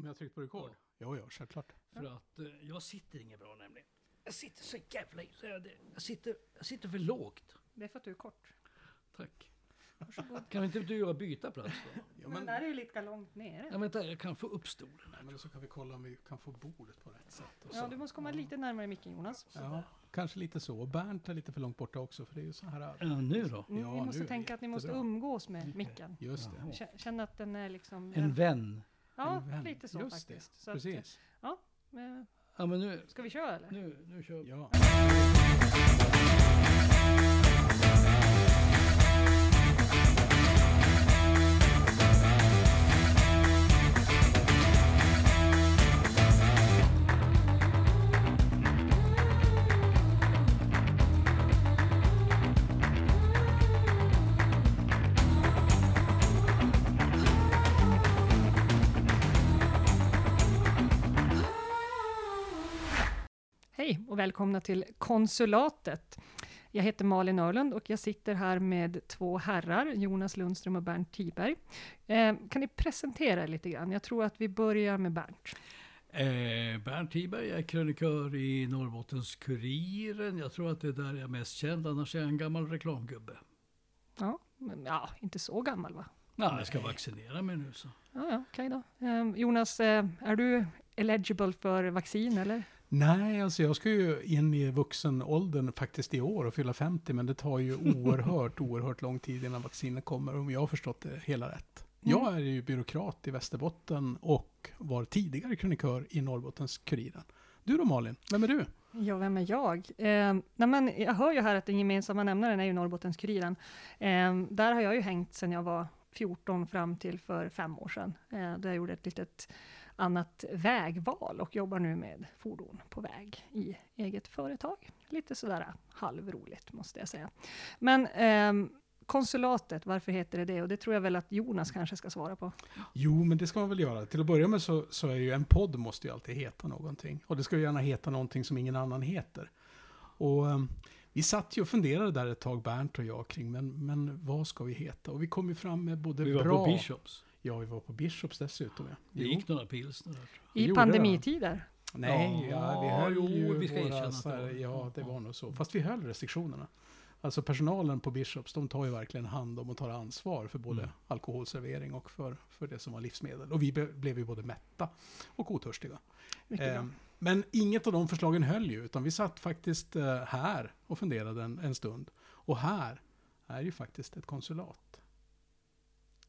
Om jag tryckt på rekord? Ja, ja, självklart. För att eh, jag sitter inget bra nämligen. Jag sitter så jävla illa. Jag sitter, jag sitter för lågt. Det är för att du är kort. Tack. Varsågod. Kan inte du och byta plats då? Ja, Men men, där är ju lite långt nere. Ja, vänta, jag kan få upp stolen här. men så kan vi kolla om vi kan få bordet på rätt sätt. och Ja, så. du måste komma lite närmare micken Jonas. Ja, kanske lite så. Och Bernt är lite för långt borta också, för det är ju så här... Ja, nu då? Mm, Ja, ni måste nu är det tänka att ni måste jättebra. umgås med micken. Just det. Jaha. Kä- Känna att den är liksom... En vän. Ja, lite så Just faktiskt. Det. Så att, Precis. men, Ja, men nu, ska vi köra eller? nu, nu kör vi. Ja. Hej och välkomna till Konsulatet. Jag heter Malin Örlund och jag sitter här med två herrar, Jonas Lundström och Bernt Tiberg. Eh, kan ni presentera er lite grann? Jag tror att vi börjar med Bernt. Eh, Bernt Tiberg är krönikör i Norrbottens Kuriren. Jag tror att det är där jag är mest känd. Annars är jag en gammal reklamgubbe. Ja, men, ja inte så gammal va? Ja, jag ska vaccinera mig nu så. Ja, ja okej då. Eh, Jonas, är du eligible för vaccin eller? Nej, alltså jag ska ju in i vuxenåldern faktiskt i år och fylla 50, men det tar ju oerhört, oerhört lång tid innan vaccinet kommer, om jag har förstått det hela rätt. Mm. Jag är ju byråkrat i Västerbotten och var tidigare krönikör i Norrbottens-Kuriren. Du då Malin, vem är du? Ja, vem är jag? Eh, nej men jag hör ju här att den gemensamma nämnaren är ju Norrbottens-Kuriren. Eh, där har jag ju hängt sedan jag var 14 fram till för fem år sedan. Eh, där jag gjorde ett litet annat vägval och jobbar nu med fordon på väg i eget företag. Lite sådär halvroligt måste jag säga. Men ehm, konsulatet, varför heter det det? Och det tror jag väl att Jonas kanske ska svara på. Jo, men det ska man väl göra. Till att börja med så, så är ju en podd måste ju alltid heta någonting. Och det ska ju gärna heta någonting som ingen annan heter. Och ehm, vi satt ju och funderade där ett tag, Bernt och jag, kring men, men vad ska vi heta? Och vi kom ju fram med både Vi var bra... på Bishops. Ja, vi var på Bishops dessutom. Ja. Det gick några pilsner I pandemitider. Nej, ja, vi höll jo, ju vi ska våra, erkänna att så det här, var- Ja, det var nog så. Fast vi höll restriktionerna. Alltså personalen på Bishops, de tar ju verkligen hand om och tar ansvar för både Mm. alkoholservering och för, för det som var livsmedel. Och vi be, blev ju både mätta och otörstiga. Ehm, men inget av de förslagen höll ju, utan vi satt faktiskt eh, här och funderade en, en stund. Och här är ju faktiskt ett konsulat.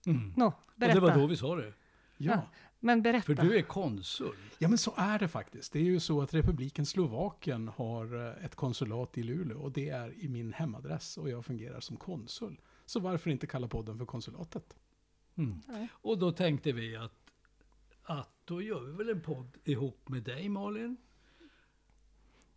Mm. Nå, Och berätta. det var då vi sa det. Ja. Ja. Men berätta. För du är konsul. Ja, men så är det faktiskt. Det är ju så att republiken Slovakien har eh, ett konsulat i Luleå och det är i min hemadress och jag fungerar som konsul. Så varför inte kalla podden för konsulatet? Mm. Nej. Och då tänkte vi att, att då gör vi väl en podd ihop med dig Malin.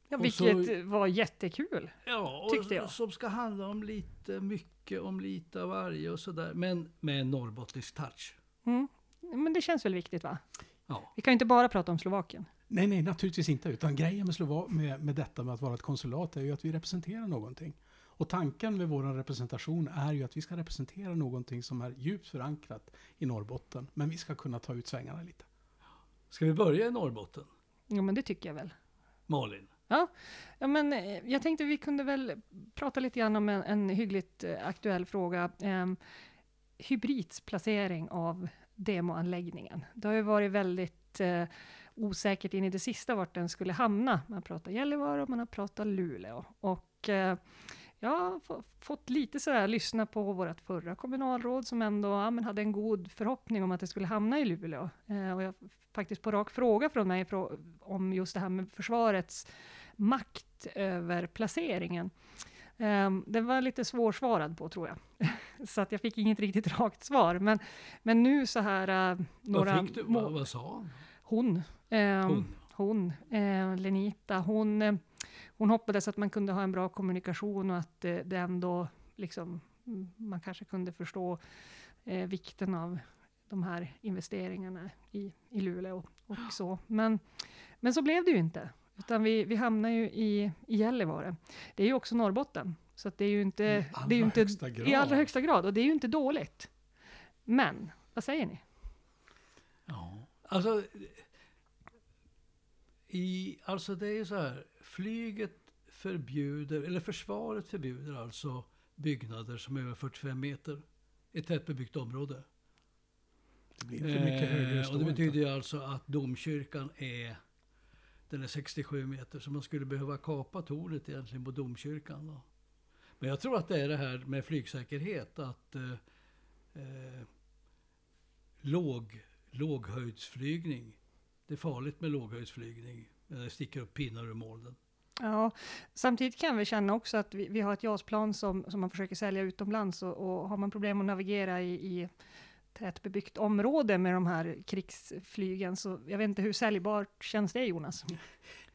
Ja, Och så- vilket var jättekul. Ja, och Tyckte jag. som ska handla om lite mycket, om lite av varje och sådär. Men med en norrbottnisk touch. Mm. Men det känns väl viktigt va? Ja. Vi kan ju inte bara prata om Slovakien. Nej, nej, naturligtvis inte. Utan grejen med, Slova- med, med detta med att vara ett konsulat är ju att vi representerar någonting. Och tanken med vår representation är ju att vi ska representera någonting som är djupt förankrat i Norrbotten. Men vi ska kunna ta ut svängarna lite. Ska vi börja i Norrbotten? Jo, men det tycker jag väl. Malin? Ja, ja men eh, jag tänkte vi kunde väl prata lite grann om en, en hyggligt eh, aktuell fråga. Eh, Hybrids placering av demoanläggningen. Det har ju varit väldigt eh, osäkert in i det sista vart den skulle hamna. Man pratar Gällivare och man har pratat Luleå. Och eh, jag har få- fått lite sådär lyssna på vårt förra kommunalråd som ändå ja, men hade en god förhoppning om att det skulle hamna i Luleå. Eh, och jag faktiskt på rak fråga från mig om just det här med försvarets makt över placeringen. Um, den var lite svårsvarad på tror jag. så att jag fick inget riktigt rakt svar. Men, men nu så här uh, några... vad fick du? Vad, vad sa han? hon. Hon. hon, eh, Lenita, hon, eh, hon hoppades att man kunde ha en bra kommunikation och att eh, det ändå liksom, mm, man kanske kunde förstå eh, vikten av de här investeringarna i, i Luleå och så. Men, men så blev det ju inte. Utan vi, vi hamnar ju i, i Gällivare. Det är ju också Norrbotten. Så det är ju inte... I allra det är ju inte, högsta grad. I allra högsta grad. Och det är ju inte dåligt. Men, vad säger ni? Ja. Alltså, i, alltså det är så här, flyget förbjuder, eller försvaret förbjuder alltså byggnader som är över 45 meter i tättbebyggt område. Det blir inte mycket högre Eh, och det betyder ju alltså att domkyrkan är, den är 67 meter, så man skulle behöva kapa tornet egentligen på domkyrkan. Då. Men jag tror att det är det här med flygsäkerhet, att eh, eh, låg, låghöjdsflygning, det är farligt med låghöjdsflygning, när det sticker upp pinnar ur molnen. Ja, samtidigt kan vi känna också att vi, vi har ett JAS-plan som, som man försöker sälja utomlands och, och har man problem att navigera i, i tätbebyggt område med de här krigsflygen, så jag vet inte hur säljbart känns det Jonas?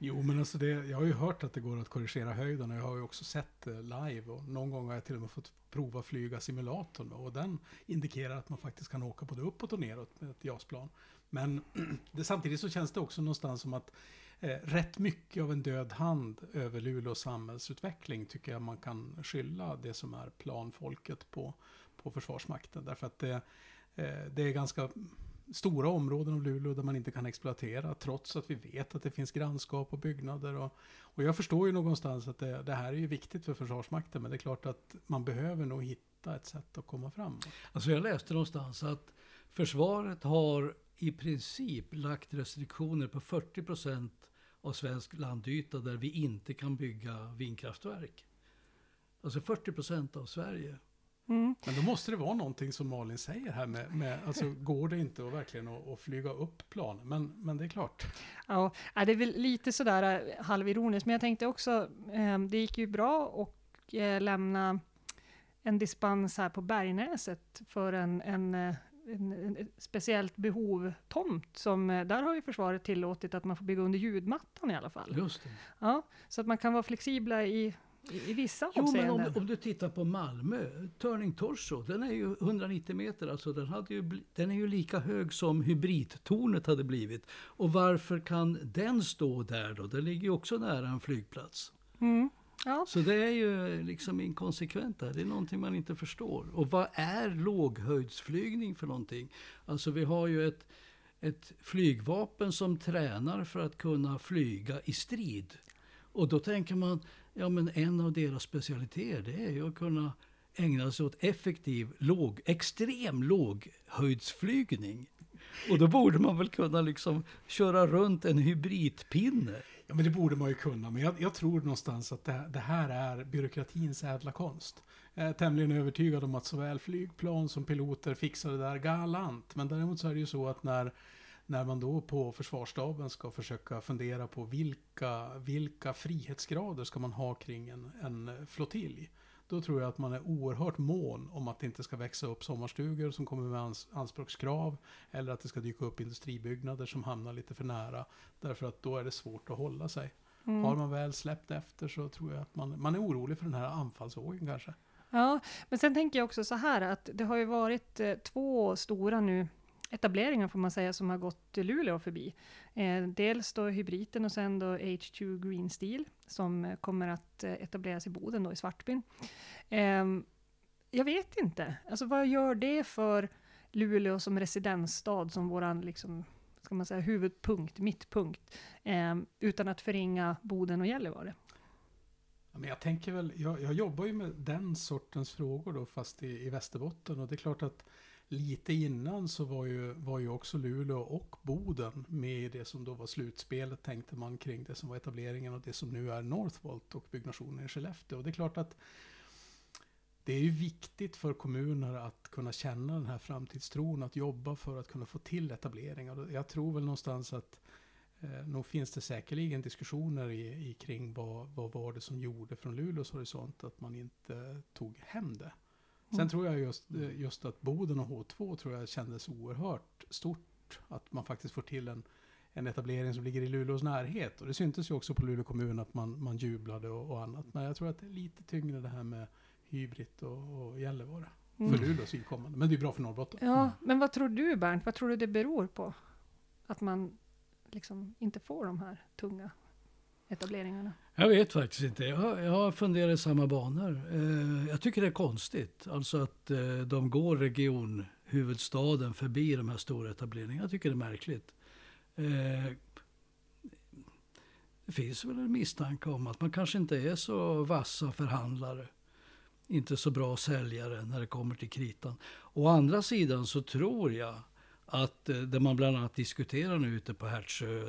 Jo, men alltså det, jag har ju hört att det går att korrigera höjden och jag har ju också sett det live och någon gång har jag till och med fått prova flyga simulatorn och den indikerar att man faktiskt kan åka både uppåt och neråt med ett JAS-plan. Men det, samtidigt så känns det också någonstans som att eh, rätt mycket av en död hand över Luleås samhällsutveckling tycker jag man kan skylla det som är planfolket på, på Försvarsmakten. Därför att det, eh, det är ganska stora områden av Luleå där man inte kan exploatera trots att vi vet att det finns grannskap och byggnader. Och, och jag förstår ju någonstans att det, det här är ju viktigt för Försvarsmakten men det är klart att man behöver nog hitta ett sätt att komma framåt. Alltså jag läste någonstans att försvaret har i princip lagt restriktioner på 40 procent av svensk landyta där vi inte kan bygga vindkraftverk. Alltså 40 procent av Sverige. Mm. Men då måste det vara någonting som Malin säger här med, med alltså går det inte att verkligen att, att flyga upp planen? Men, men det är klart. Ja, det är väl lite sådär eh, halvironiskt, men jag tänkte också, eh, det gick ju bra att eh, lämna en dispens här på Bergnäset för en, en, eh, en, en speciellt behov tomt, som eh, där har ju försvaret tillåtit att man får bygga under ljudmattan i alla fall. Just det. Ja, så att man kan vara flexibla i, i, i vissa Jo, men om, om du tittar på Malmö, Turning Torso, den är ju 190 meter, alltså den, hade ju, den är ju lika hög som hybridtornet hade blivit. Och varför kan den stå där då? Den ligger ju också nära en flygplats. Mm. Ja, Så det är ju liksom inkonsekvent där. Det är någonting man inte förstår. Och vad är låghöjdsflygning för någonting? Alltså vi har ju ett, ett flygvapen som tränar för att kunna flyga i strid. Och då tänker man, ja men en av deras specialiteter det är ju att kunna ägna sig åt effektiv, låg, extrem låghöjdsflygning. Och då borde man väl kunna liksom köra runt en hybridpinne. Ja, men det borde man ju kunna. Men jag, jag tror någonstans att det, det här är byråkratins ädla konst. Jag är tämligen övertygad om att såväl flygplan som piloter fixar det där galant. Men däremot så är det ju så att när, när man då på försvarsstaben ska försöka fundera på vilka, vilka frihetsgrader ska man ha kring en, en flottilj. Då tror jag att man är oerhört mån om att det inte ska växa upp sommarstugor som kommer med ans anspråkskrav. Eller att det ska dyka upp industribyggnader som hamnar lite för nära. Därför att då är det svårt att hålla sig. mm. Har man väl släppt efter så tror jag att man, man är orolig för den här anfallsvågen kanske. Ja, men sen tänker jag också så här att det har ju varit eh, två stora nu etableringar får man säga som har gått Luleå förbi. Eh, dels då hybriden och sen då H2 Green Steel som eh, kommer att eh, etableras i Boden då i Svartbyn. Eh, jag vet inte, alltså vad gör det för Luleå som residensstad som våran liksom ska man säga, huvudpunkt, mittpunkt, eh, utan att förringa Boden och Gällivare. Men jag tänker väl, jag, jag jobbar ju med den sortens frågor då fast i, i Västerbotten och det är klart att lite innan så var ju, var ju också Luleå och Boden med i det som då var slutspelet tänkte man kring det som var etableringen och det som nu är Northvolt och byggnationen i Skellefteå. Och det är klart att det är ju viktigt för kommuner att kunna känna den här framtidstron, att jobba för att kunna få till etableringar. Jag tror väl någonstans att Eh, nog finns det säkerligen diskussioner i, i kring vad, vad var det som gjorde från Luleås horisont att man inte tog hem det. Sen Mm. tror jag just, eh, just att Boden och H2 tror jag kändes oerhört stort. Att man faktiskt får till en, en etablering som ligger i Luleås närhet. Och det syntes ju också på Luleå kommun att man, man jublade och, och annat. Men jag tror att det är lite tyngre det här med Hybrid och, och Gällivare. Mm. För Luleås vidkommande. Men det är bra för Norrbotten. Ja, men vad tror du Bernt? Vad tror du det beror på? Att man liksom inte får de här tunga etableringarna? Jag vet faktiskt inte. Jag, har- jag funderat i samma banor. Eh, jag tycker det är konstigt. Alltså att eh, de går regionhuvudstaden förbi de här stora etableringarna. Jag tycker det är märkligt. Eh, det finns väl en misstanke om att man kanske inte är så vassa förhandlare. Inte så bra säljare när det kommer till kritan. Å andra sidan så tror jag att eh, det man bland annat diskuterar nu ute på Hertsö,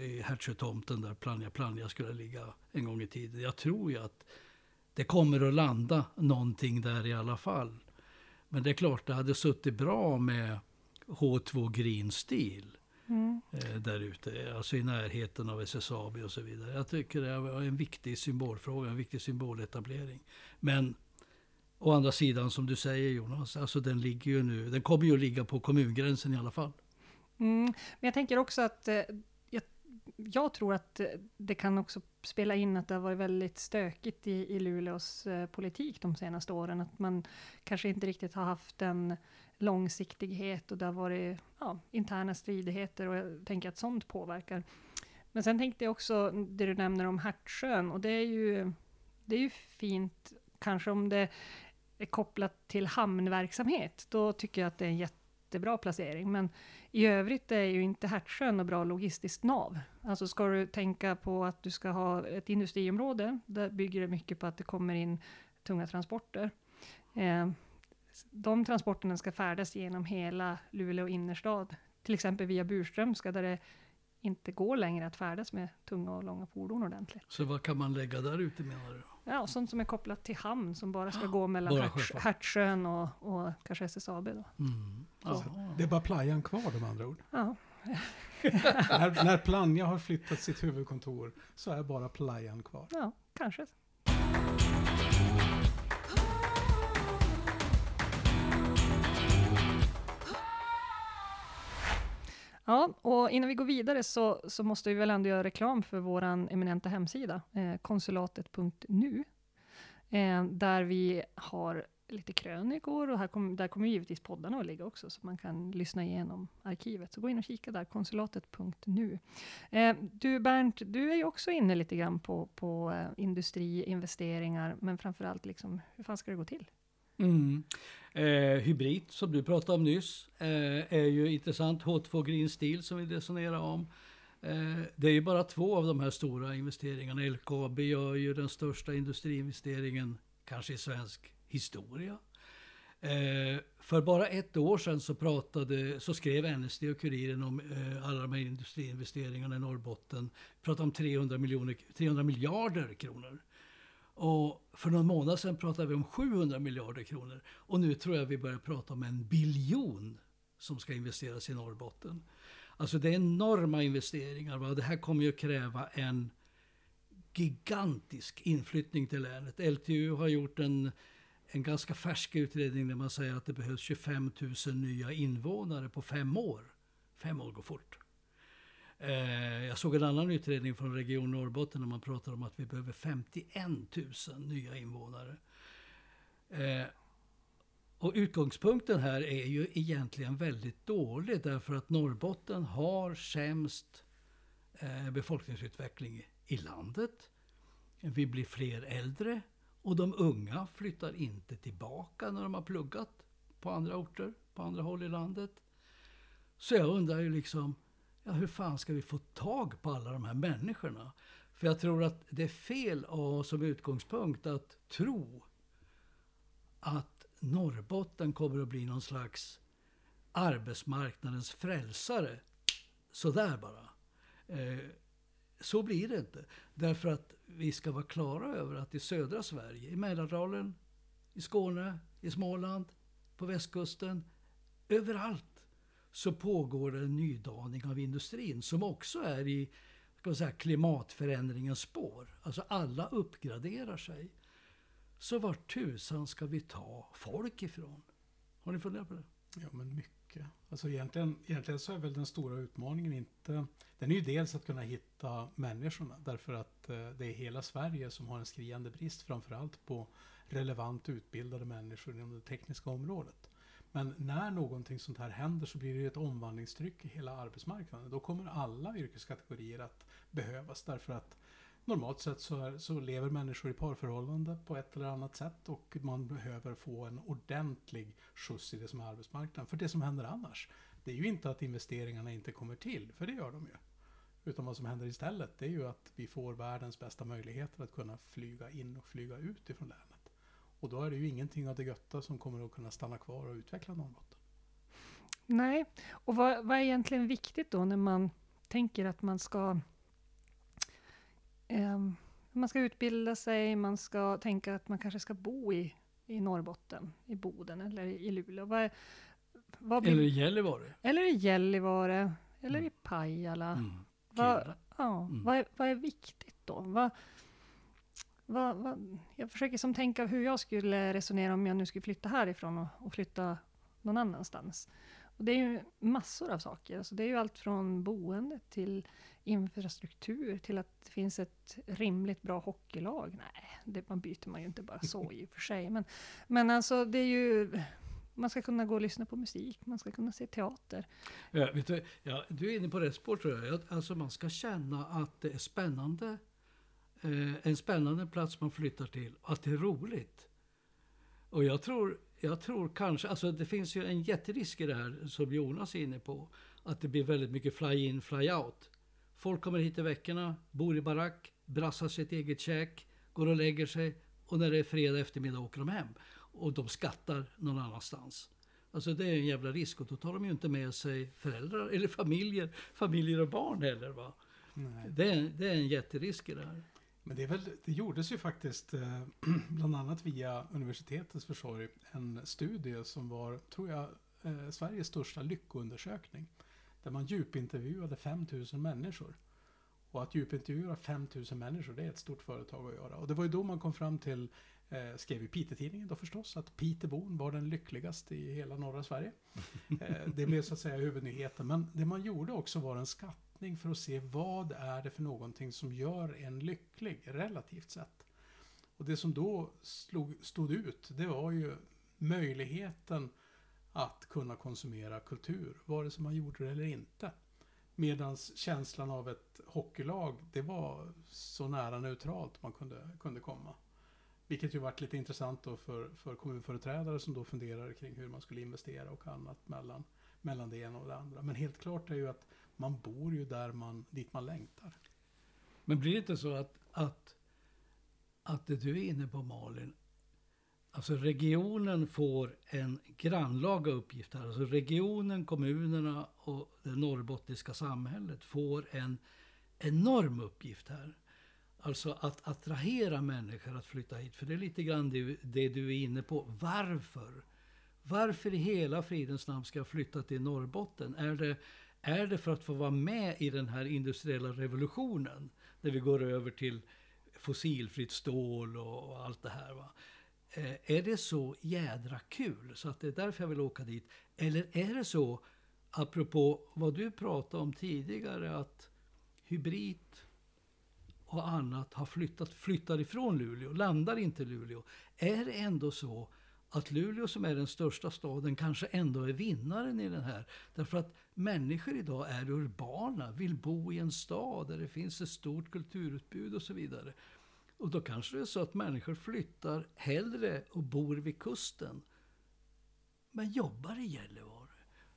i Hertsötomten där Plannja Plannja skulle ligga en gång i tiden. Jag tror ju att det kommer att landa någonting där i alla fall. Men det är klart, det hade suttit bra med H2 Green Steel Mm. eh, där ute, alltså i närheten av SSAB och så vidare. Jag tycker det var en viktig symbolfråga, en viktig symboletablering. Men å andra sidan, som du säger Jonas, alltså den ligger ju nu, den kommer ju att ligga på kommungränsen i alla fall. Mm. Men jag tänker också att eh, jag, jag tror att eh, det kan också spela in att det har varit väldigt stökigt i, i Luleås eh, politik de senaste åren. Att man kanske inte riktigt har haft en långsiktighet och det har varit ja, interna stridigheter och jag tänker att sånt påverkar. Men sen tänkte jag också det du nämner om Hertsön och det är ju, det är ju fint kanske om det är kopplat till hamnverksamhet. Då tycker jag att det är en jättebra placering. Men i övrigt är ju inte Hertsön något bra logistiskt nav. Alltså ska du tänka på att du ska ha ett industriområde, där bygger det mycket på att det kommer in tunga transporter. Eh, de transporterna ska färdas genom hela Luleå innerstad, till exempel via Burströmska, där det inte går längre att färdas med tunga och långa fordon ordentligt. Så vad kan man lägga där ute menar du? Ja, sånt som är kopplat till hamn, som bara ska gå mellan. Hertsön och, och kanske SSAB. Då. Mm. Det är bara playan kvar de andra ord. Ja, när, när Plannja har flyttat sitt huvudkontor så är bara playan kvar. ja, kanske. Ja, och innan vi går vidare så, så måste vi väl ändå göra reklam för vår eminenta hemsida, eh, konsulatet.nu, eh, där vi har lite krönikor och här kom, där kommer givetvis poddarna att ligga också, så man kan lyssna igenom arkivet. Så gå in och kika där, konsulatet.nu. Eh, du Bernt, du är ju också inne lite grann på, på eh, industri, investeringar, men framförallt liksom, hur fan ska det gå till? Mm. Eh, hybrid som du pratade om nyss eh, är ju intressant. H2 Green Steel som vi resonerar om. Eh, det är ju bara två av de här stora investeringarna. LKAB gör ju den största industriinvesteringen kanske i svensk historia. Eh, för bara ett år sedan så, pratade, så skrev NSD och Kuriren om eh, alla de här industriinvesteringarna i Norrbotten. Vi pratade om 300, miljoner, 300 miljarder kronor. Och för någon månad sedan pratade vi om 700 miljarder kronor. Och nu tror jag vi börjar prata om en biljon som ska investeras i Norrbotten. Alltså det är enorma investeringar. Va? Det här kommer ju att kräva en gigantisk inflyttning till länet. LTU har gjort en, en ganska färsk utredning där man säger att det behövs 25 000 nya invånare på fem år. Fem år går fort. Eh, jag såg en annan utredning från Region Norrbotten där man pratar om att vi behöver 51 000 nya invånare. Eh, och utgångspunkten här är ju egentligen väldigt dålig därför att Norrbotten har sämst eh, befolkningsutveckling i landet. Vi blir fler äldre och de unga flyttar inte tillbaka när de har pluggat på andra orter, på andra håll i landet. Så jag undrar ju liksom, ja, hur fan ska vi få tag på alla de här människorna? För jag tror att det är fel att ha som utgångspunkt att tro att Norrbotten kommer att bli någon slags arbetsmarknadens frälsare. Sådär bara. Eh, så blir det inte. Därför att vi ska vara klara över att i södra Sverige, i Mälardalen, i Skåne, i Småland, på västkusten, överallt så pågår det en nydaning av industrin som också är i ska man säga, klimatförändringens spår. Alltså alla uppgraderar sig. Så var tusan ska vi ta folk ifrån? Har ni funderat på det? Ja, men mycket. Alltså egentligen, egentligen så är väl den stora utmaningen inte... Den är ju dels att kunna hitta människorna, därför att eh, det är hela Sverige som har en skriande brist, framförallt på relevant utbildade människor inom det tekniska området. Men när någonting sånt här händer så blir det ett omvandlingstryck i hela arbetsmarknaden. Då kommer alla yrkeskategorier att behövas därför att normalt sett så, är, så lever människor i parförhållande på ett eller annat sätt och man behöver få en ordentlig skjuts i det som är arbetsmarknaden. För det som händer annars, Det är ju inte att investeringarna inte kommer till, för det gör de ju. Utan vad som händer istället, det är ju att vi får världens bästa möjligheter att kunna flyga in och flyga ut ifrån länet. Och då är det ju ingenting av det götta som kommer att kunna stanna kvar och utveckla Norrbotten. Nej, och vad, vad är egentligen viktigt då när man tänker att man ska eh, man ska utbilda sig, man ska tänka att man kanske ska bo i, i Norrbotten, i Boden eller i Luleå. Vad vad blir, Eller i Gällivare. eller i Gällivare, eller Mm. i Pajala. Mm. Vad, ja, Mm. vad, är, vad är viktigt då? Vad, vad, vad, jag försöker som tänka hur jag skulle resonera om jag nu skulle flytta härifrån och, och flytta någon annanstans. Och det är ju massor av saker. Alltså det är ju allt från boende till infrastruktur till att det finns ett rimligt bra hockeylag. Nej, det man byter man ju inte bara så i och för sig. Men, men alltså det är ju... Man ska kunna gå och lyssna på musik, man ska kunna se teater. Ja, vet du, ja, du är inne på rätt spår tror jag. Alltså man ska känna att det är spännande. Eh, en spännande plats man flyttar till. Och att det är roligt. Och jag tror, jag tror kanske, alltså det finns ju en jätterisk i det här som Jonas är inne på. Att det blir väldigt mycket fly in, fly out. Folk kommer hit i veckorna, bor i barack, brassar sitt eget käk, går och lägger sig. Och när det är fredag eftermiddag åker de hem. Och de skattar någon annanstans. Alltså det är en jävla risk och då tar de ju inte med sig föräldrar eller familjer, familjer och barn heller. Va? Nej. Det, är, det är en jätterisk i det här. Men det, är väl, det gjordes ju faktiskt, eh, bland annat via universitetets försorg, en studie som var, tror jag, eh, Sveriges största lyckoundersökning. Där man djupintervjuade 5000 människor. Och att djupintervjua 5000 människor, det är ett stort företag att göra. Och det var ju då man kom fram till, eh, skrev i Piteå-tidningen då förstås, att Pitebon var den lyckligaste i hela norra Sverige. Eh, det blev så att säga huvudnyheten. Men det man gjorde också var en mätning för att se vad är det för någonting som gör en lycklig relativt sett. Och det som då slog, stod ut, det var ju möjligheten att kunna konsumera kultur, vare sig man gjorde det eller inte. Medan känslan av ett hockeylag, det var så nära neutralt man kunde, kunde komma. Vilket ju varit lite intressant då för, för kommunföreträdare som då funderade kring hur man skulle investera och annat mellan, mellan det ena och det andra. Men helt klart är ju att man bor ju där man, dit man längtar. Men blir det inte så att, att, att det du är inne på Malin, alltså regionen får en grannlaga uppgift här. Alltså regionen, kommunerna och det norrbottniska samhället får en enorm uppgift här. Alltså att attrahera människor att flytta hit. För det är lite grann det, det du är inne på. Varför? Varför i hela fridens namn ska jag flytta till Norrbotten? Är det, är det för att få vara med i den här industriella revolutionen? Där vi går över till fossilfritt stål och, allt det här. Va? Eh, är det så jädra kul så att det är därför jag vill åka dit? Eller är det så, apropå vad du pratade om tidigare, att hybrid och annat har flyttat, flyttar ifrån Luleå, landar inte i Luleå. Är det ändå så att Luleå som är den största staden kanske ändå är vinnaren i den här? Därför att människor idag är urbana, vill bo i en stad där det finns ett stort kulturutbud och så vidare. Och då kanske det är så att människor flyttar hellre och bor vid kusten. Men jobbar i Gällivare.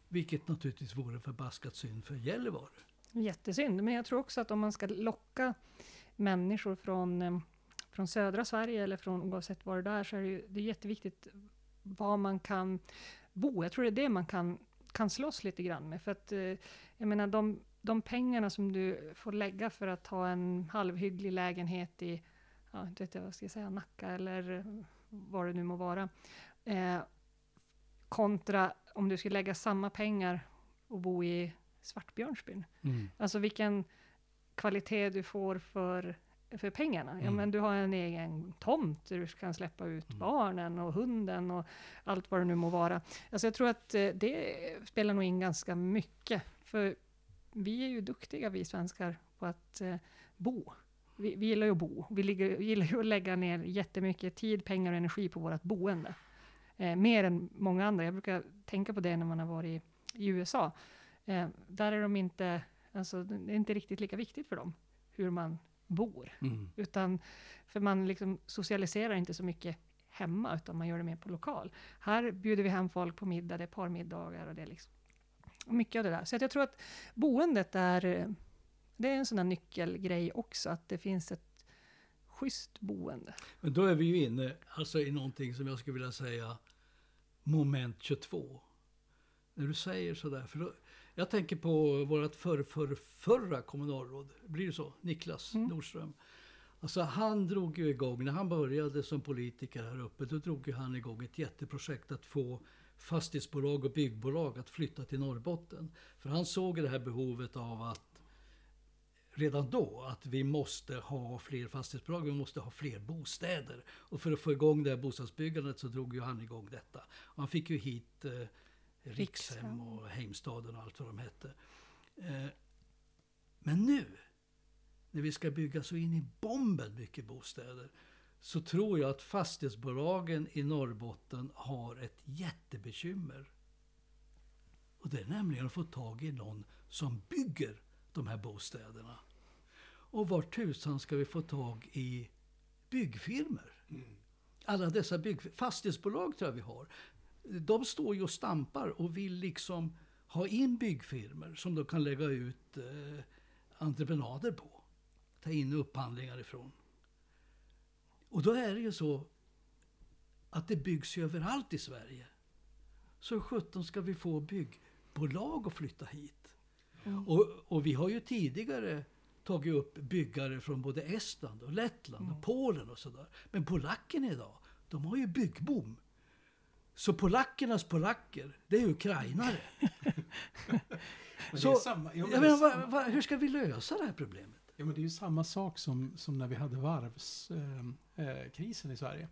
Vilket naturligtvis vore förbaskat synd för Gällivare. Jättesynd, men jag tror också att om man ska locka människor från, eh, från södra Sverige eller från oavsett var det är, så är det, ju, det är jätteviktigt var man kan bo. Jag tror det är det man kan, kan slåss lite grann med. För att, eh, jag menar, de, de pengarna som du får lägga för att ha en halvhygglig lägenhet i, ja, inte vet jag vad ska jag säga, Nacka eller eh, vad det nu må vara. Eh, kontra om du skulle lägga samma pengar och bo i Svartbjörnsbyn. Alltså vilken kvalitet du får för, för pengarna. Ja, Mm. men du har en egen tomt där du kan släppa ut Mm. barnen och hunden och allt vad det nu må vara. Alltså jag tror att eh, det spelar nog in ganska mycket. För vi är ju duktiga vi svenskar på att eh, bo. Vi, vi gillar ju att bo. Vi, ligger, vi gillar ju att lägga ner jättemycket tid, pengar och energi på vårt boende. Eh, mer än många andra. Jag brukar tänka på det när man har varit i, i USA. Eh, där är de inte, alltså, det är inte riktigt lika viktigt för dem hur man bor. Mm. Utan, för man liksom socialiserar inte så mycket hemma, utan man gör det mer på lokal. Här bjuder vi hem folk på middag, det är parmiddagar och det är liksom mycket av det där. Så jag tror att boendet är, det är en sån här nyckelgrej också, att det finns ett schysst boende. Men då är vi ju inne alltså, i någonting som jag skulle vilja säga moment 22. När du säger sådär, för då, jag tänker på vårt för, för, förra kommunalråd, blir det så? Niklas Mm. Nordström. Alltså han drog ju igång, när han började som politiker här uppe, då drog ju han igång ett jätteprojekt att få fastighetsbolag och byggbolag att flytta till Norrbotten. För han såg det här behovet av att redan då att vi måste ha fler fastighetsbolag, vi måste ha fler bostäder. Och för att få igång det här bostadsbyggandet så drog ju han igång detta. Och han fick ju hit eh, Rikshem och Heimstaden och allt vad de hette. Eh, men nu, när vi ska bygga så in i bomben mycket bostäder, så tror jag att fastighetsbolagen i Norrbotten har ett jättebekymmer. Och det är nämligen att få tag i någon som bygger de här bostäderna. Och var tusan ska vi få tag i byggfirmor? Alla dessa bygg... Fastighetsbolag tror jag vi har. De står ju och stampar och vill liksom ha in byggfirmor som de kan lägga ut eh, entreprenader på. Ta in upphandlingar ifrån. Och då är det ju så att det byggs ju överallt i Sverige. Så 17 ska vi få byggbolag att flytta hit. Och, och vi har ju tidigare tagit upp byggare från både Estland och Lettland och Polen och sådär. Men polackerna idag, de har ju byggboom. Så polackernas polacker, det är ukrainare. Så, är samma, ja, Jag menar, vad, vad, hur ska vi lösa det här problemet? Ja, men det är ju samma sak som, som när vi hade varvskrisen eh, eh, i Sverige.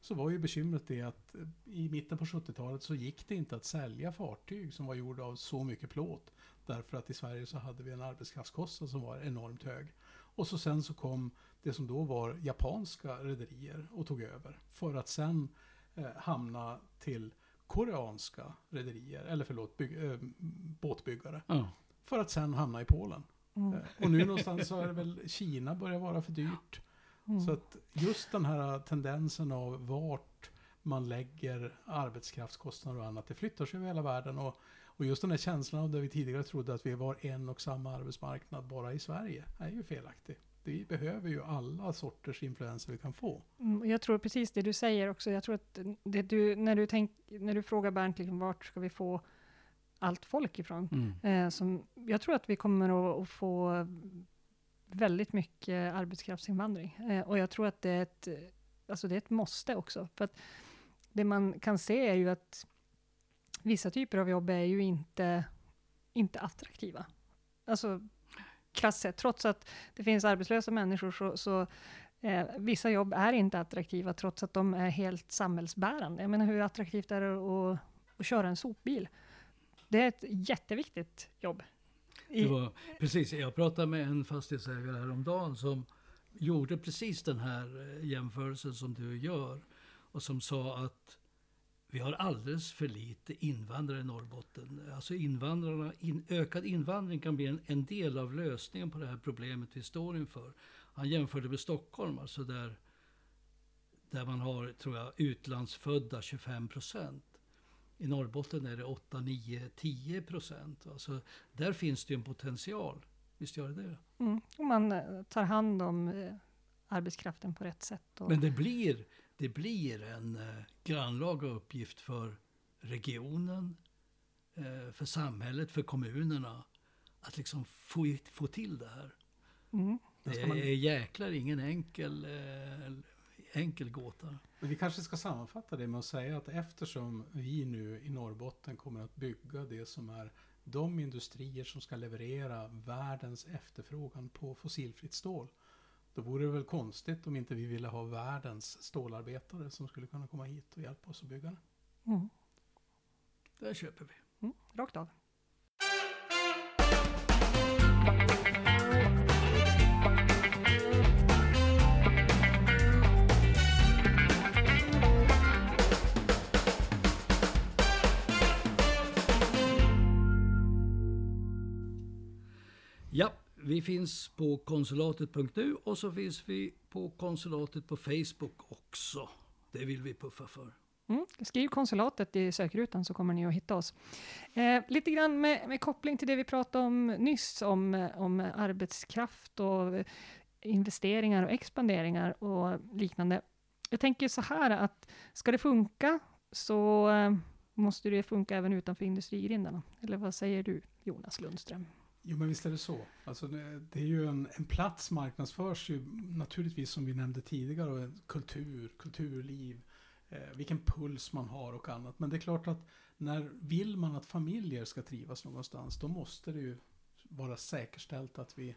Så var ju bekymret det att eh, i mitten på 70-talet så gick det inte att sälja fartyg som var gjorda av så mycket plåt. Därför att i Sverige så hade vi en arbetskraftskostnad som var enormt hög. Och så sen så kom det som då var japanska rederier och tog över. För att sen hamna till koreanska rederier, eller förlåt, bygg, eh, båtbyggare. Ja. För att sen hamna i Polen. Mm. Eh, Och nu någonstans så är det väl Kina börjar vara för dyrt. Mm. Så att just den här tendensen av vart man lägger arbetskraftskostnader och annat, det flyttar sig över hela världen. Och, och just den här känslan av där vi tidigare trodde att vi var en och samma arbetsmarknad bara i Sverige, är ju felaktig. Vi behöver ju alla sorters influenser vi kan få. Mm, Jag tror precis det du säger också. Jag tror att det du, när, du tänk, när du frågar Bernt, liksom, vart ska vi få allt folk ifrån? Mm. Eh, som, jag tror att vi kommer att, att få väldigt mycket arbetskraftsinvandring. Eh, och jag tror att det är, ett, alltså det är ett måste också. För att det man kan se är ju att vissa typer av jobb är ju inte, inte attraktiva. Alltså krasst sett, trots att det finns arbetslösa människor så, så eh, vissa jobb är inte attraktiva trots att de är helt samhällsbärande. Jag menar hur attraktivt är det att, att köra en sopbil? Det är ett jätteviktigt jobb. I, Det var, precis, jag pratade med en fastighetsägare häromdagen som gjorde precis den här eh, jämförelsen som du gör. Och som sa att vi har alldeles för lite invandrare i Norrbotten. Alltså invandrarna, in, ökad invandring kan bli en, en del av lösningen på det här problemet vi står inför. Han jämförde med Stockholm, alltså där, där man har, tror jag, utlandsfödda 25 procent. I Norrbotten är det 8, 9, 10 procent. Alltså, där finns det ju en potential. Visst gör det det? mm, om man eh, tar hand om eh, arbetskraften på rätt sätt. Och, Men det blir, det blir en eh, grannlaga uppgift för regionen, eh, för samhället, för kommunerna att liksom få, få till det här. mm, Det man- är jäklar ingen enkel, eh, enkel gåta. Men vi kanske ska sammanfatta det med att säga att eftersom vi nu i Norrbotten kommer att bygga det som är de industrier som ska leverera världens efterfrågan på fossilfritt stål. Då vore det väl konstigt om inte vi ville ha världens stålarbetare som skulle kunna komma hit och hjälpa oss att bygga det. mm, Där köper vi. mm, rakt av. vi finns på konsulatet.nu och så finns vi på konsulatet på Facebook också. Det vill vi puffa för. Mm. Skriv konsulatet i sökrutan så kommer ni att hitta oss. Eh, lite grann med, med, koppling till det vi pratade om nyss, om, om arbetskraft och investeringar och expanderingar och liknande. Jag tänker så här att ska det funka så eh, måste det funka även utanför industrigrindarna. Eller vad säger du, Jonas Lundström? Jo, men visst är det så. Alltså det, är ju en, en, plats marknadsförs ju naturligtvis som vi nämnde tidigare, kultur, kulturliv, eh, vilken puls man har och annat. Men det är klart att när vill man att familjer ska trivas någonstans, då måste det ju vara säkerställt att vi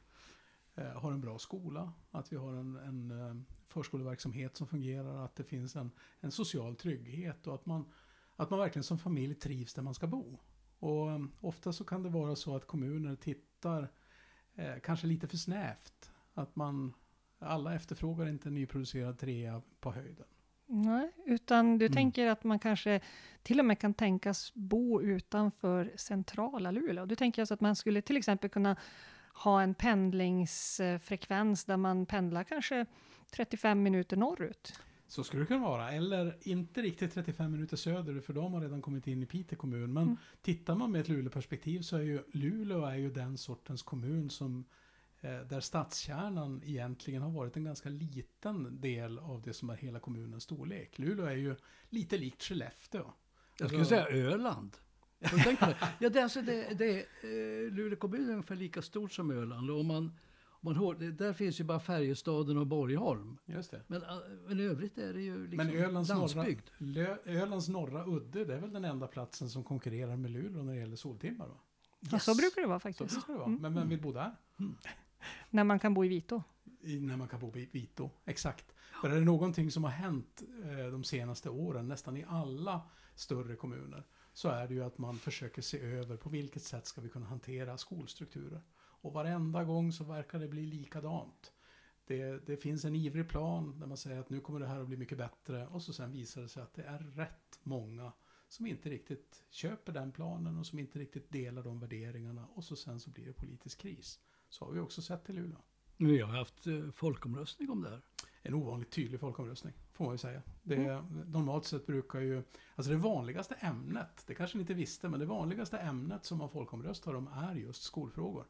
eh, har en bra skola, att vi har en, en eh, förskoleverksamhet som fungerar, att det finns en, en social trygghet och att man, att man verkligen som familj trivs där man ska bo. Och um, ofta så kan det vara så att kommuner tittar eh, kanske lite för snävt. Att man, alla efterfrågar inte nyproducerad trea på höjden. Nej, utan du mm. tänker att man kanske till och med kan tänkas bo utanför centrala Luleå. Du tänker alltså att man skulle till exempel kunna ha en pendlingsfrekvens där man pendlar kanske 35 minuter norrut? Så skulle det kunna vara. Eller inte riktigt 35 minuter söderut, för de har redan kommit in i Piteå kommun. Men mm. tittar man med ett Luleå-perspektiv så är ju Luleå är ju den sortens kommun som eh, där stadskärnan egentligen har varit en ganska liten del av det som är hela kommunens storlek. Luleå är ju lite likt Skellefteå. Jag skulle alltså, säga Öland. ja, det, alltså det, det, eh, Luleå kommun är ungefär lika stort som Öland. Och om man man hör, där finns ju bara Färjestaden och Borgholm. Just det. Men, äh, men i övrigt är det ju liksom men Ölands landsbygd. Norra, Ölands norra udde, det är väl den enda platsen som konkurrerar med Luleå när det gäller soltimmar? Va? Yes. Ja, så brukar det vara faktiskt. Så brukar det vara. Mm. Men vem vill bo där? Mm. När man kan bo i Vito. I, när man kan bo i Vito, exakt. För är det någonting som har hänt eh, de senaste åren, nästan i alla större kommuner, så är det ju att man försöker se över på vilket sätt ska vi kunna hantera skolstrukturer. Och varenda gång så verkar det bli likadant. Det, det, finns en ivrig plan där man säger att nu kommer det här att bli mycket bättre och så sen visar det sig att det är rätt många som inte riktigt köper den planen och som inte riktigt delar de värderingarna och så sen så blir det politisk kris. Så har vi också sett i Luleå. Vi har haft eh, folkomröstning om det här. En ovanligt tydlig folkomröstning, får man ju säga. Det, mm. Normalt sett brukar ju, alltså det vanligaste ämnet, det kanske ni inte visste, men det vanligaste ämnet som man folkomröstar om är just skolfrågor.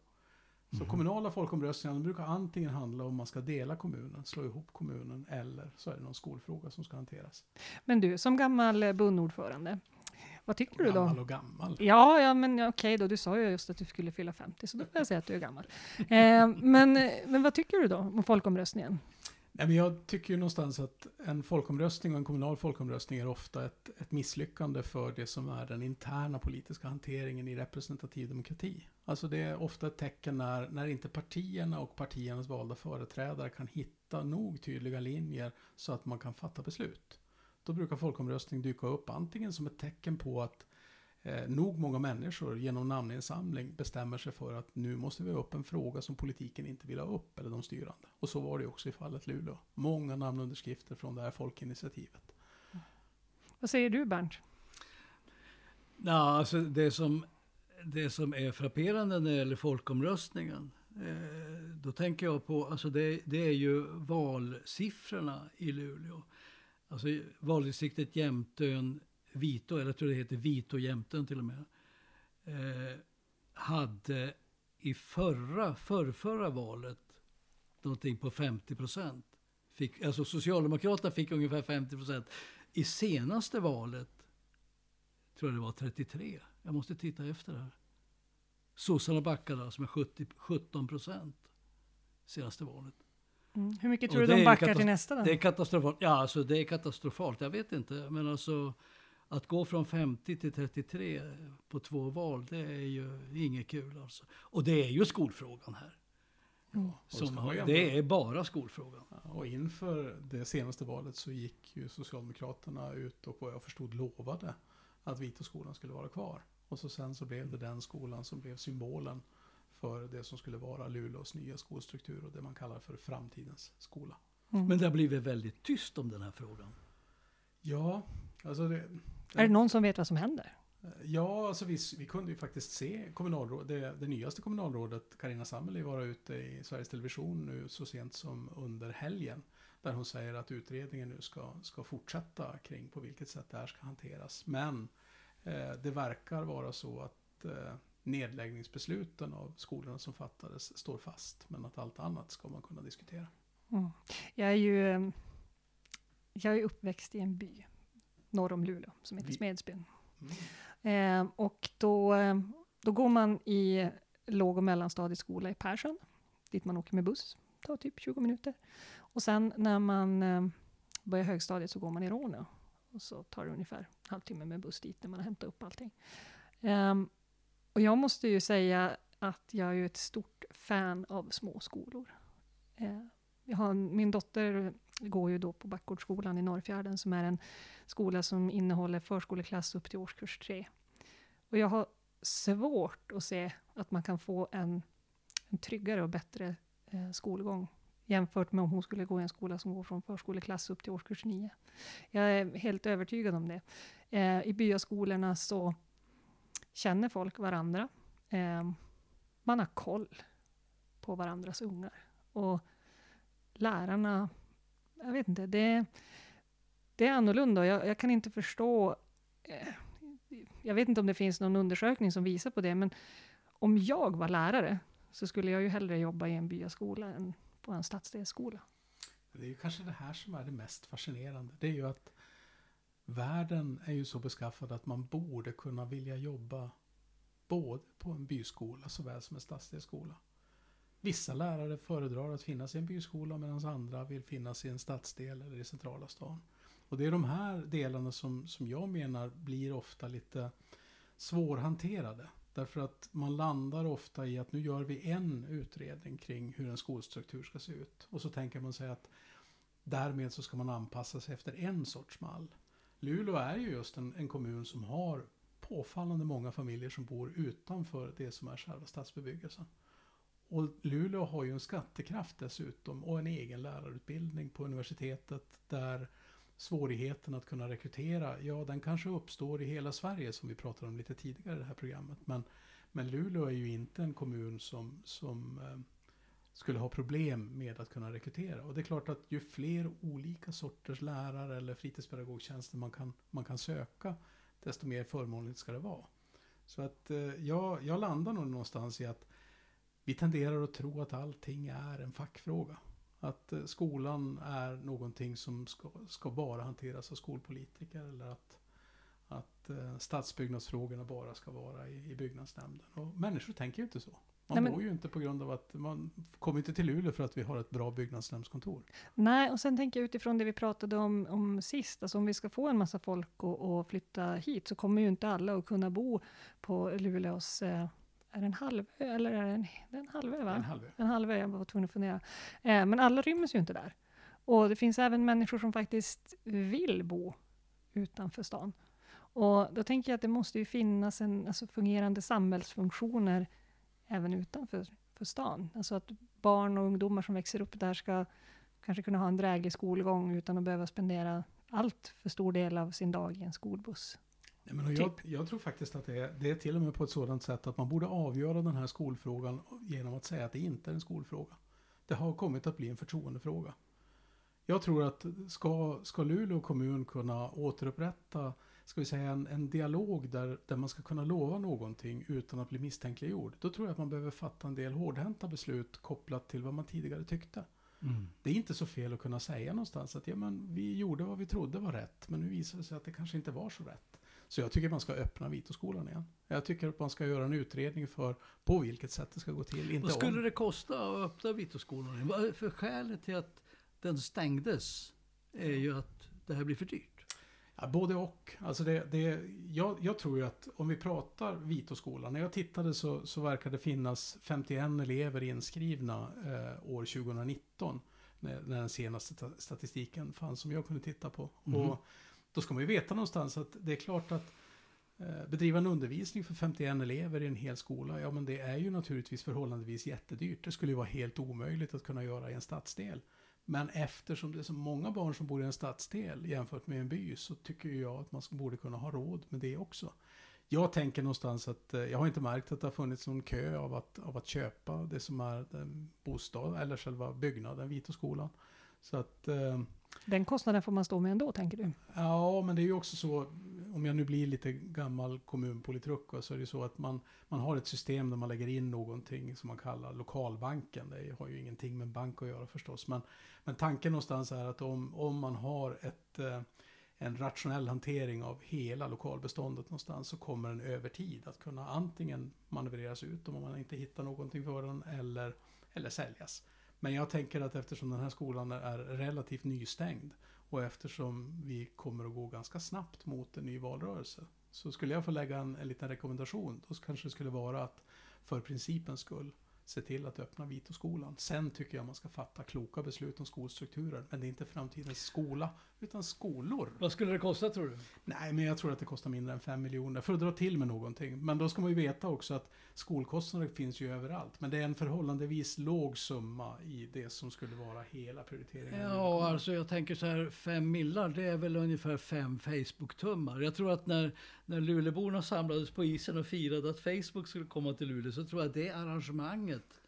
Så mm. kommunala folkomröstningar brukar antingen handla om man ska dela kommunen, slå ihop kommunen, eller så är det någon skolfråga som ska hanteras. Men du, som gammal bundordförande, vad tycker gammal du då? Gammal och gammal. Ja, ja men okej okay då, du sa ju just att du skulle fylla 50, så då får jag säga att du är gammal. eh, men, men vad tycker du då om folkomröstningen? Nej, men jag tycker ju någonstans att en folkomröstning och en kommunal folkomröstning är ofta ett, ett misslyckande för det som är den interna politiska hanteringen i representativ demokrati. Alltså det är ofta ett tecken när, när inte partierna och partiernas valda företrädare kan hitta nog tydliga linjer så att man kan fatta beslut. Då brukar folkomröstning dyka upp antingen som ett tecken på att eh, nog många människor genom namninsamling bestämmer sig för att nu måste vi ha upp en fråga som politiken inte vill ha upp, eller de styrande. Och så var det också i fallet Luleå. Många namnunderskrifter från det här folkinitiativet. Vad säger du Bernt? Ja, alltså det som, det som är frapperande när det gäller folkomröstningen, eh, då tänker jag på, alltså det, det är ju valsiffrorna i Luleå. Alltså valdistriktet Jämtön Vito, eller jag tror det heter Vito jämten till och med, eh, hade i förra, förrförra valet någonting på 50 procent. Alltså Socialdemokraterna fick ungefär 50 procent. I senaste valet tror jag det var 33. Jag måste titta efter det här. Sossarna backade alltså med 70, 17 procent senaste valet. Mm. Hur mycket tror du de backar till nästa då? Det är katastrofalt. Ja, alltså det är katastrofalt. Jag vet inte, men alltså att gå från 50 till 33 på två val, det är ju inget kul alltså. Och det är ju skolfrågan här. Mm. Som, det är bara skolfrågan. och inför det senaste valet så gick ju Socialdemokraterna ut och vad jag förstod lovade att Vitoskolan skulle vara kvar. Och så sen så blev det den skolan som blev symbolen för det som skulle vara Luleås nya skolstruktur och det man kallar för framtidens skola. Mm. Men det har blivit väldigt tyst om den här frågan. Ja, alltså det, är det någon som vet vad som händer? Ja, alltså vi, vi kunde ju faktiskt se kommunalråd, det, det nyaste kommunalrådet Karina Sammeli vara ute i Sveriges Television nu så sent som under helgen. Där hon säger att utredningen nu ska, ska fortsätta kring på vilket sätt det här ska hanteras. Men eh, det verkar vara så att eh, nedläggningsbesluten av skolorna som fattades står fast. Men att allt annat ska man kunna diskutera. Mm. Jag är ju jag är uppväxt i en by norr om Luleå som heter Smedsbyn. Mm. Eh, och då, då går man i låg och mellanstadieskola i Persson, dit man åker med buss. Tar typ 20 minuter. Och sen när man eh, börjar högstadiet så går man i Råneå. Och så tar det ungefär en halvtimme med buss dit när man har hämtat upp allting. Um, och jag måste ju säga att jag är ett stort fan av små skolor. Uh, jag har, min dotter går ju då på Backgårdsskolan i Norrfjärden som är en skola som innehåller förskoleklass upp till årskurs tre. Och jag har svårt att se att man kan få en, en tryggare och bättre eh, skolgång jämfört med om hon skulle gå i en skola som går från förskoleklass upp till årskurs nio. Jag är helt övertygad om det. Eh, I byaskolorna så känner folk varandra. Eh, man har koll på varandras ungar. Och lärarna, jag vet inte, det, det är annorlunda. Jag, jag kan inte förstå, eh, jag vet inte om det finns någon undersökning som visar på det, men om jag var lärare så skulle jag ju hellre jobba i en byaskola än på en stadsdelsskola. Det är ju kanske det här som är det mest fascinerande. Det är ju att världen är ju så beskaffad att man borde kunna vilja jobba både på en byskola såväl som en stadsdelsskola. Vissa lärare föredrar att finnas i en byskola medan andra vill finnas i en stadsdel eller i centrala stan. Och det är de här delarna som, som jag menar blir ofta lite svårhanterade. Därför att man landar ofta i att nu gör vi en utredning kring hur en skolstruktur ska se ut. Och så tänker man sig att därmed så ska man anpassa sig efter en sorts mall. Luleå är ju just en, en kommun som har påfallande många familjer som bor utanför det som är själva stadsbebyggelsen. Och Luleå har ju en skattekraft dessutom och en egen lärarutbildning på universitetet där svårigheten att kunna rekrytera, ja den kanske uppstår i hela Sverige som vi pratade om lite tidigare i det här programmet. Men, men Luleå är ju inte en kommun som, som eh, skulle ha problem med att kunna rekrytera. Och det är klart att ju fler olika sorters lärare eller fritidspedagogtjänster man kan, man kan söka, desto mer förmånligt ska det vara. Så att eh, jag, jag landar nog någonstans i att vi tenderar att tro att allting är en fackfråga. Att eh, skolan är någonting som ska, ska bara hanteras av skolpolitiker eller att, att eh, stadsbyggnadsfrågorna bara ska vara i, i byggnadsnämnden. Och människor tänker ju inte så. Man Nej, men... bor ju inte på grund av att man kommer inte till Luleå för att vi har ett bra byggnadsnämndskontor. Nej, och sen tänker jag utifrån det vi pratade om, om sist, alltså om vi ska få en massa folk att flytta hit så kommer ju inte alla att kunna bo på Luleås eh, är det en halvö eller är det en, det är en halvö? Va? En halvö. En halvö, jag var tvungen att fundera. Eh, men alla ryms ju inte där. Och det finns även människor som faktiskt vill bo utanför stan. Och då tänker jag att det måste ju finnas en, alltså fungerande samhällsfunktioner även utanför för stan. Alltså att barn och ungdomar som växer upp där ska kanske kunna ha en dräglig skolgång utan att behöva spendera allt för stor del av sin dag i en skolbuss. Ja, men jag, typ. jag, tror faktiskt att det är, det är till och med på ett sådant sätt att man borde avgöra den här skolfrågan genom att säga att det inte är en skolfråga. Det har kommit att bli en förtroendefråga. Jag tror att ska, ska Luleå kommun kunna återupprätta ska vi säga, en, en dialog där, där man ska kunna lova någonting utan att bli misstänkliggjord. Då tror jag att man behöver fatta en del hårdhänta beslut kopplat till vad man tidigare tyckte. Mm. Det är inte så fel att kunna säga någonstans att ja, men vi gjorde vad vi trodde var rätt, men nu visar det sig att det kanske inte var så rätt. Så jag tycker man ska öppna Vitoskolan igen. Jag tycker att man ska göra en utredning för på vilket sätt det ska gå till. Inte Vad skulle om. det kosta att öppna Vitoskolan? För skälet till att den stängdes är ju att det här blir för dyrt. Ja, både och. Alltså det, det, jag, jag tror ju att om vi pratar Vitoskolan. När jag tittade så, så verkar det finnas 51 elever inskrivna eh, år 2019. När, när, den senaste statistiken fanns som jag kunde titta på. Mm. Och då ska man ju veta någonstans att det är klart att eh, bedriva en undervisning för 51 elever i en hel skola, ja men det är ju naturligtvis förhållandevis jättedyrt. Det skulle ju vara helt omöjligt att kunna göra i en stadsdel. Men eftersom det är så många barn som bor i en stadsdel jämfört med en by så tycker jag att man borde kunna ha råd med det också. Jag tänker någonstans att eh, jag har inte märkt att det har funnits någon kö av att, av att köpa det som är den bostad eller själva byggnaden, Vitoskolan. Så att, eh, den kostnaden får man stå med ändå, tänker du? ja, men det är ju också så, om jag nu blir lite gammal kommunpolitruk, så är det ju så att man, man har ett system där man lägger in någonting som man kallar lokalbanken. Det har ju ingenting med bank att göra förstås, men, men tanken någonstans är att om, om man har ett eh, en rationell hantering av hela lokalbeståndet någonstans så kommer den över tid att kunna antingen manövreras ut om man inte hittar någonting för den eller, eller säljas. Men jag tänker att eftersom den här skolan är relativt nystängd och eftersom vi kommer att gå ganska snabbt mot en ny valrörelse så skulle jag få lägga en, en liten rekommendation. Då kanske det skulle vara att för principens skull se till att öppna Vitoskolan. Sen tycker jag man ska fatta kloka beslut om skolstrukturer. Men det är inte framtidens skola, utan skolor. Vad skulle det kosta tror du? Nej, men jag tror att det kostar mindre än 5 miljoner för att dra till med någonting. Men då ska man ju veta också att skolkostnader finns ju överallt. Men det är en förhållandevis låg summa i det som skulle vara hela prioriteringen. Ja, alltså jag tänker så här, fem millar, det är väl ungefär fem Facebook-tummar. Jag tror att när, när Luleåborna samlades på isen och firade att Facebook skulle komma till Luleå, så tror jag att det arrangemanget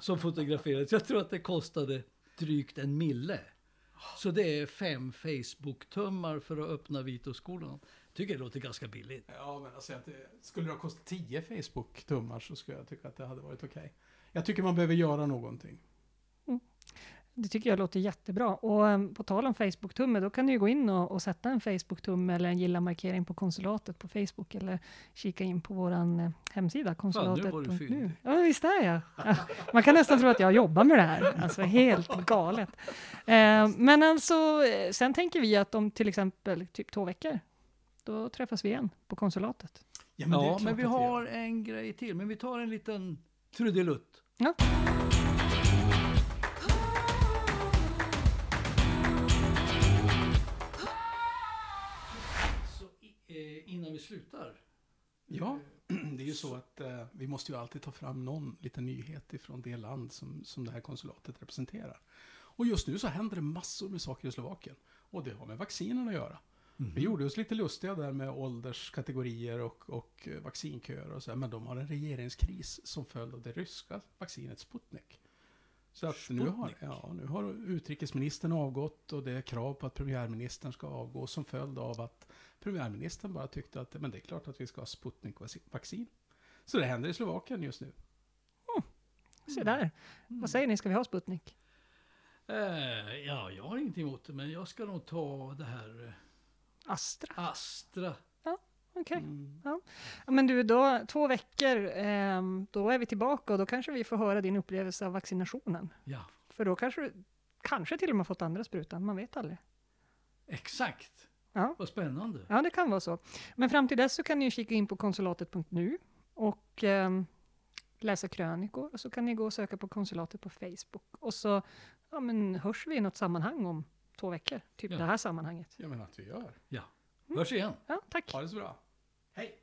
som fotograferades, jag tror att det kostade drygt en mille. Så det är fem Facebook-tummar för att öppna Vitoskolan. Tycker det låter ganska billigt. Ja, men alltså, att det, skulle det ha kostat tio Facebook-tummar så skulle jag tycka att det hade varit okej. Jag tycker man behöver göra någonting. Det tycker jag låter jättebra. Och um, på tal om Facebook-tumme, då kan du ju gå in och, och sätta en Facebook-tumme eller en gilla-markering på konsulatet på Facebook eller kika in på vår eh, hemsida, konsulatet. var du fyndig. Ja, visst är jag. Ja, Man kan nästan tro att jag jobbar med det här. Alltså helt galet. Eh, men alltså, eh, sen tänker vi att om till exempel typ två veckor, då träffas vi igen på konsulatet. Ja, men, det är ja, men vi har en grej till. Men vi tar en liten trudelutt. Ja. Innan vi slutar. Ja, det är ju så att eh, vi måste ju alltid ta fram någon liten nyhet ifrån det land som, som det här konsulatet representerar. Och just nu så händer det massor med saker i Slovakien. Och det har med vaccinen att göra. Vi gjorde oss lite lustiga där med ålderskategorier och, och eh, vaccinköer och så, här, men de har en regeringskris som följd av det ryska vaccinet Sputnik. Så att nu har, Sputnik? ja, nu har utrikesministern avgått och det är krav på att premiärministern ska avgå som följd av att premiärministern bara tyckte att men det är klart att vi ska ha Sputnik-vaccin. Så det händer i Slovakien just nu. Se där. Vad säger ni, ska vi ha Sputnik? Eh, ja, jag har ingenting emot det, men jag ska nog ta det här eh, Astra? Astra. Okej. Mm. Ja, men du, då, två veckor, ehm, då är vi tillbaka och då kanske vi får höra din upplevelse av vaccinationen. Ja, För då kanske du kanske till och med fått andra sprutan, man vet aldrig. exakt. Ja. Vad spännande. Ja, det kan vara så. Men fram till dess så kan ni kika in på konsulatet.nu och ehm, läsa krönikor och så kan ni gå och söka på konsulatet på Facebook. Och så ja, men hörs vi i något sammanhang om två veckor, typ Ja. det här sammanhanget. Jag menar att vi gör. Ja, hörs igen. Ja, tack. Ha det så bra. Hej!